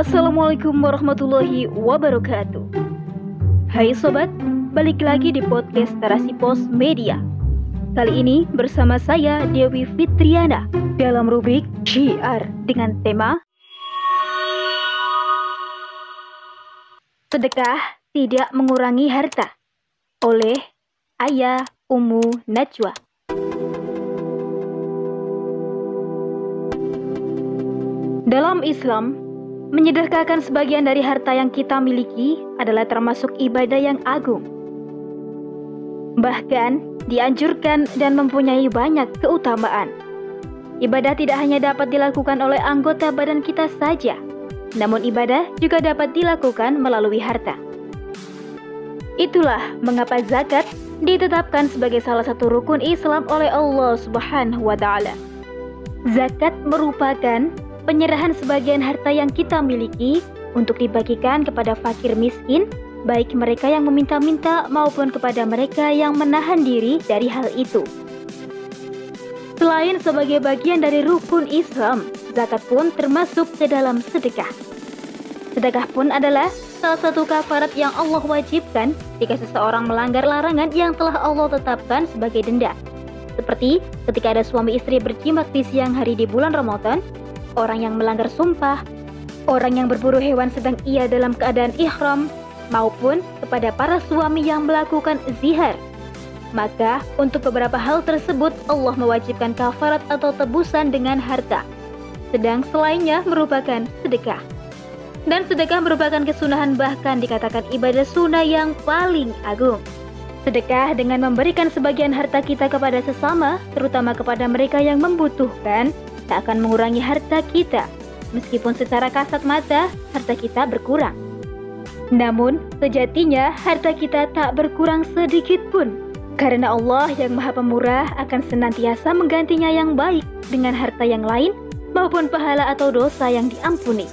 Assalamualaikum warahmatullahi wabarakatuh. Hai sobat, balik lagi di podcast Terasi Pos Media. Kali ini bersama saya Dewi Fitriana dalam rubrik Syiar dengan tema Sedekah tidak mengurangi harta oleh Ayah Umu Najwa. Dalam Islam, menyedekahkan sebagian dari harta yang kita miliki adalah termasuk ibadah yang agung. Bahkan, dianjurkan dan mempunyai banyak keutamaan. Ibadah tidak hanya dapat dilakukan oleh anggota badan kita saja, namun ibadah juga dapat dilakukan melalui harta. Itulah mengapa zakat ditetapkan sebagai salah satu rukun Islam oleh Allah Subhanahu wa taala. Zakat merupakan penyerahan sebagian harta yang kita miliki untuk dibagikan kepada fakir miskin, baik mereka yang meminta-minta maupun kepada mereka yang menahan diri dari hal itu. Selain sebagai bagian dari rukun Islam, zakat pun termasuk ke dalam sedekah. Sedekah pun adalah salah satu kafarat yang Allah wajibkan jika seseorang melanggar larangan yang telah Allah tetapkan sebagai denda. Seperti ketika ada suami istri berjimat di siang hari di bulan Ramadan, orang yang melanggar sumpah, orang yang berburu hewan sedang ia dalam keadaan ihram, maupun kepada para suami yang melakukan zihar. Maka, untuk beberapa hal tersebut Allah mewajibkan kafarat atau tebusan dengan harta. Sedang selainnya merupakan sedekah. Dan sedekah merupakan kesunahan bahkan dikatakan ibadah sunnah yang paling agung. Sedekah dengan memberikan sebagian harta kita kepada sesama, terutama kepada mereka yang membutuhkan, tak akan mengurangi harta kita, meskipun secara kasat mata harta kita berkurang. Namun, sejatinya harta kita tak berkurang sedikit pun, karena Allah yang Maha Pemurah akan senantiasa menggantinya yang baik dengan harta yang lain maupun pahala atau dosa yang diampuni.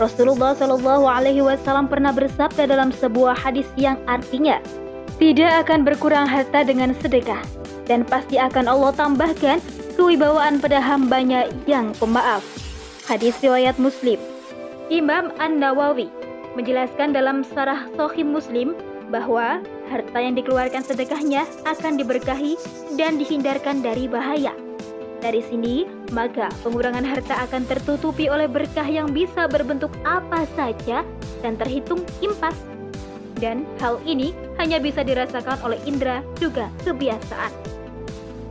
Rasulullah Shallallahu Alaihi Wasallam pernah bersabda dalam sebuah hadis yang artinya, tidak akan berkurang harta dengan sedekah, dan pasti akan Allah tambahkan kewibawaan pada hambanya yang pemaaf. Hadis riwayat Muslim. Imam An-Nawawi menjelaskan dalam sarah Sahih Muslim bahwa harta yang dikeluarkan sedekahnya akan diberkahi dan dihindarkan dari bahaya. Dari sini, maka pengurangan harta akan tertutupi oleh berkah yang bisa berbentuk apa saja dan terhitung impas. Dan hal ini hanya bisa dirasakan oleh indera juga kebiasaan.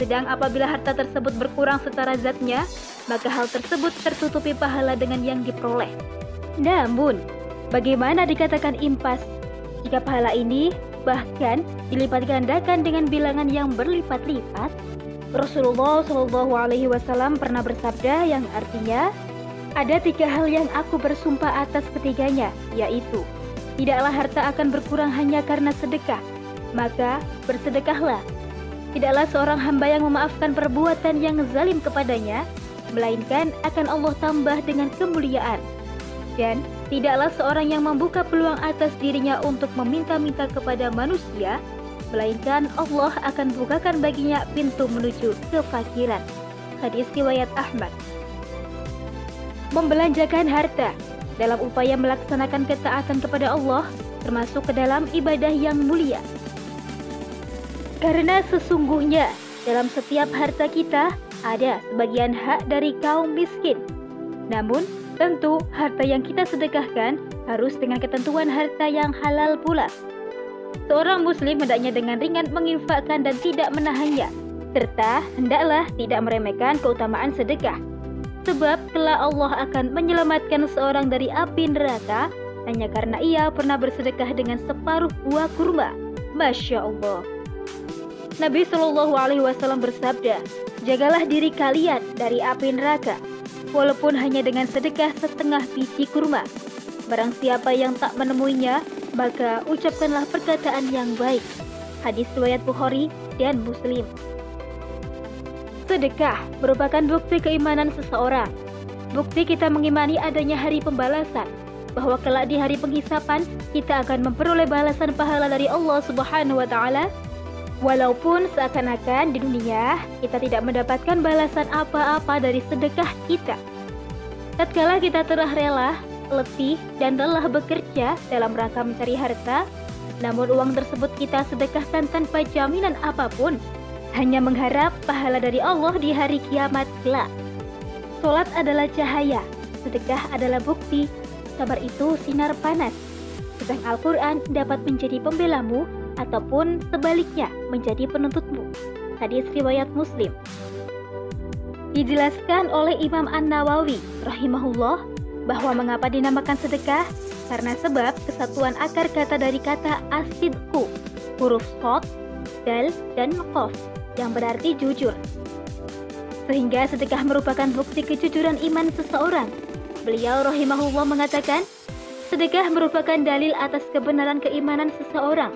Sedang apabila harta tersebut berkurang secara zatnya, maka hal tersebut tertutupi pahala dengan yang diperoleh. Namun, bagaimana dikatakan impas jika pahala ini bahkan dilipat gandakan dengan bilangan yang berlipat-lipat? Rasulullah Shallallahu Alaihi Wasallam pernah bersabda yang artinya ada tiga hal yang aku bersumpah atas ketiganya, yaitu tidaklah harta akan berkurang hanya karena sedekah, maka bersedekahlah Tidaklah seorang hamba yang memaafkan perbuatan yang zalim kepadanya, melainkan akan Allah tambah dengan kemuliaan. Dan tidaklah seorang yang membuka peluang atas dirinya untuk meminta-minta kepada manusia, melainkan Allah akan bukakan baginya pintu menuju kefakiran. Hadis riwayat Ahmad. Membelanjakan harta dalam upaya melaksanakan ketaatan kepada Allah termasuk ke dalam ibadah yang mulia karena sesungguhnya dalam setiap harta kita ada sebagian hak dari kaum miskin. Namun, tentu harta yang kita sedekahkan harus dengan ketentuan harta yang halal pula. Seorang muslim hendaknya dengan ringan menginfakkan dan tidak menahannya, serta hendaklah tidak meremehkan keutamaan sedekah. Sebab telah Allah akan menyelamatkan seorang dari api neraka hanya karena ia pernah bersedekah dengan separuh buah kurma. Masya Allah. Nabi Shallallahu Alaihi Wasallam bersabda, jagalah diri kalian dari api neraka, walaupun hanya dengan sedekah setengah biji kurma. Barang siapa yang tak menemuinya, maka ucapkanlah perkataan yang baik. Hadis riwayat Bukhari dan Muslim. Sedekah merupakan bukti keimanan seseorang. Bukti kita mengimani adanya hari pembalasan, bahwa kelak di hari penghisapan kita akan memperoleh balasan pahala dari Allah Subhanahu wa taala Walaupun seakan-akan di dunia kita tidak mendapatkan balasan apa-apa dari sedekah kita. Tatkala kita telah rela letih, dan lelah bekerja dalam rangka mencari harta, namun uang tersebut kita sedekahkan tanpa jaminan apa pun, hanya mengharap pahala dari Allah di hari kiamat kelak. Sholat adalah cahaya, sedekah adalah bukti, sabar itu sinar panas. Sedang Al-Quran dapat menjadi pembelamu ataupun sebaliknya menjadi penuntutmu. Hadis riwayat Muslim. Dijelaskan oleh Imam An-Nawawi rahimahullah bahwa mengapa dinamakan sedekah karena sebab kesatuan akar kata dari kata asidku, huruf sod, dal, dan qaf yang berarti jujur. Sehingga sedekah merupakan bukti kejujuran iman seseorang. Beliau rahimahullah mengatakan, sedekah merupakan dalil atas kebenaran keimanan seseorang.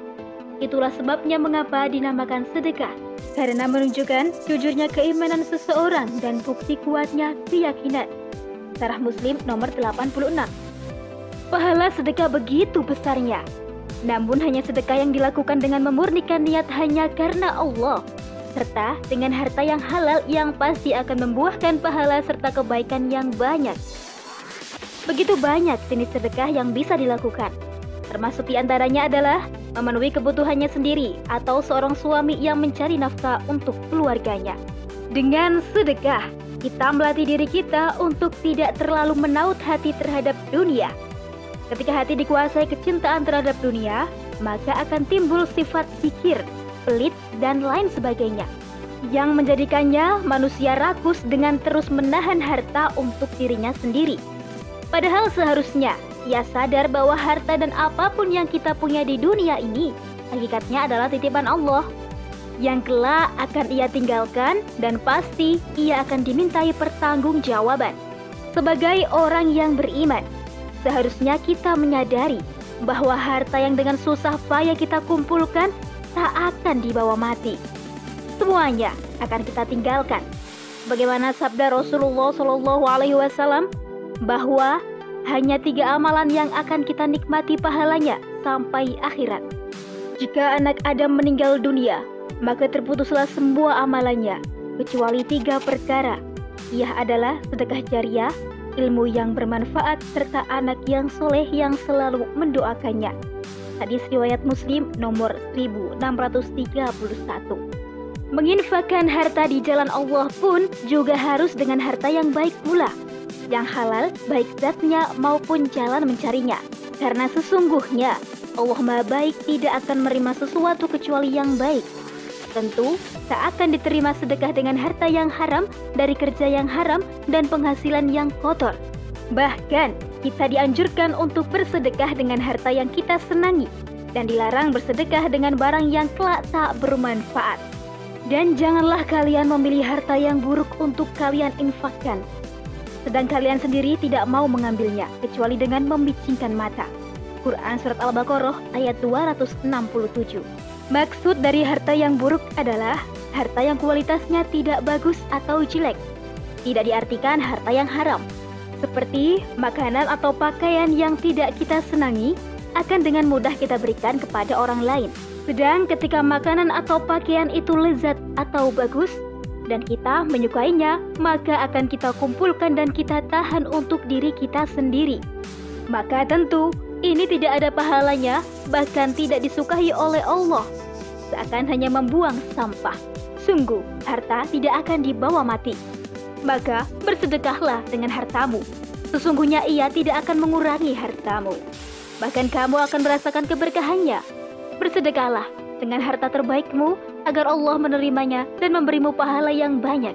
Itulah sebabnya mengapa dinamakan sedekah, karena menunjukkan jujurnya keimanan seseorang dan bukti kuatnya keyakinan. Sarah Muslim nomor 86 Pahala sedekah begitu besarnya. Namun hanya sedekah yang dilakukan dengan memurnikan niat hanya karena Allah serta dengan harta yang halal yang pasti akan membuahkan pahala serta kebaikan yang banyak. Begitu banyak jenis sedekah yang bisa dilakukan. Termasuk di antaranya adalah memenuhi kebutuhannya sendiri atau seorang suami yang mencari nafkah untuk keluarganya. Dengan sedekah, kita melatih diri kita untuk tidak terlalu menaut hati terhadap dunia Ketika hati dikuasai kecintaan terhadap dunia, maka akan timbul sifat pikir, pelit, dan lain sebagainya. Yang menjadikannya manusia rakus dengan terus menahan harta untuk dirinya sendiri. Padahal seharusnya ia sadar bahwa harta dan apa pun yang kita punya di dunia ini hakikatnya adalah titipan Allah yang kelak akan ia tinggalkan dan pasti ia akan dimintai pertanggungjawaban. Sebagai orang yang beriman, Seharusnya kita menyadari bahwa harta yang dengan susah payah kita kumpulkan tak akan dibawa mati. Semuanya akan kita tinggalkan. Bagaimana sabda Rasulullah Shallallahu Alaihi Wasallam bahwa hanya tiga amalan yang akan kita nikmati pahalanya sampai akhirat. Jika anak Adam meninggal dunia, maka terputuslah semua amalannya, kecuali tiga perkara. Ia adalah sedekah jariah, ilmu yang bermanfaat, serta anak yang soleh yang selalu mendoakannya. Hadis riwayat Muslim nomor 1631. Menginfakkan harta di jalan Allah pun juga harus dengan harta yang baik pula, yang halal baik zatnya maupun jalan mencarinya. Karena sesungguhnya Allah Maha Baik tidak akan menerima sesuatu kecuali yang baik. Tentu, tak akan diterima sedekah dengan harta yang haram dari kerja yang haram dan penghasilan yang kotor. Bahkan, kita dianjurkan untuk bersedekah dengan harta yang kita senangi dan dilarang bersedekah dengan barang yang kelak tak bermanfaat. Dan janganlah kalian memilih harta yang buruk untuk kalian infakkan. Sedang kalian sendiri tidak mau mengambilnya, kecuali dengan membicingkan mata. Quran Surat Al-Baqarah ayat 267 Maksud dari harta yang buruk adalah harta yang kualitasnya tidak bagus atau jelek. Tidak diartikan harta yang haram. Seperti makanan atau pakaian yang tidak kita senangi akan dengan mudah kita berikan kepada orang lain. Sedang ketika makanan atau pakaian itu lezat atau bagus dan kita menyukainya, maka akan kita kumpulkan dan kita tahan untuk diri kita sendiri. Maka tentu ini tidak ada pahalanya, bahkan tidak disukai oleh Allah. Seakan hanya membuang sampah. Sungguh, harta tidak akan dibawa mati. Maka bersedekahlah dengan hartamu. Sesungguhnya ia tidak akan mengurangi hartamu. Bahkan kamu akan merasakan keberkahannya. Bersedekahlah dengan harta terbaikmu agar Allah menerimanya dan memberimu pahala yang banyak.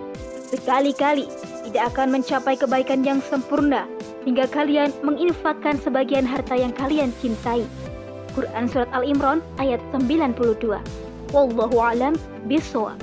Sekali-kali tidak akan mencapai kebaikan yang sempurna hingga kalian menginfakkan sebagian harta yang kalian cintai. Quran Surat Al-Imran ayat 92 Wallahu alam bisawab.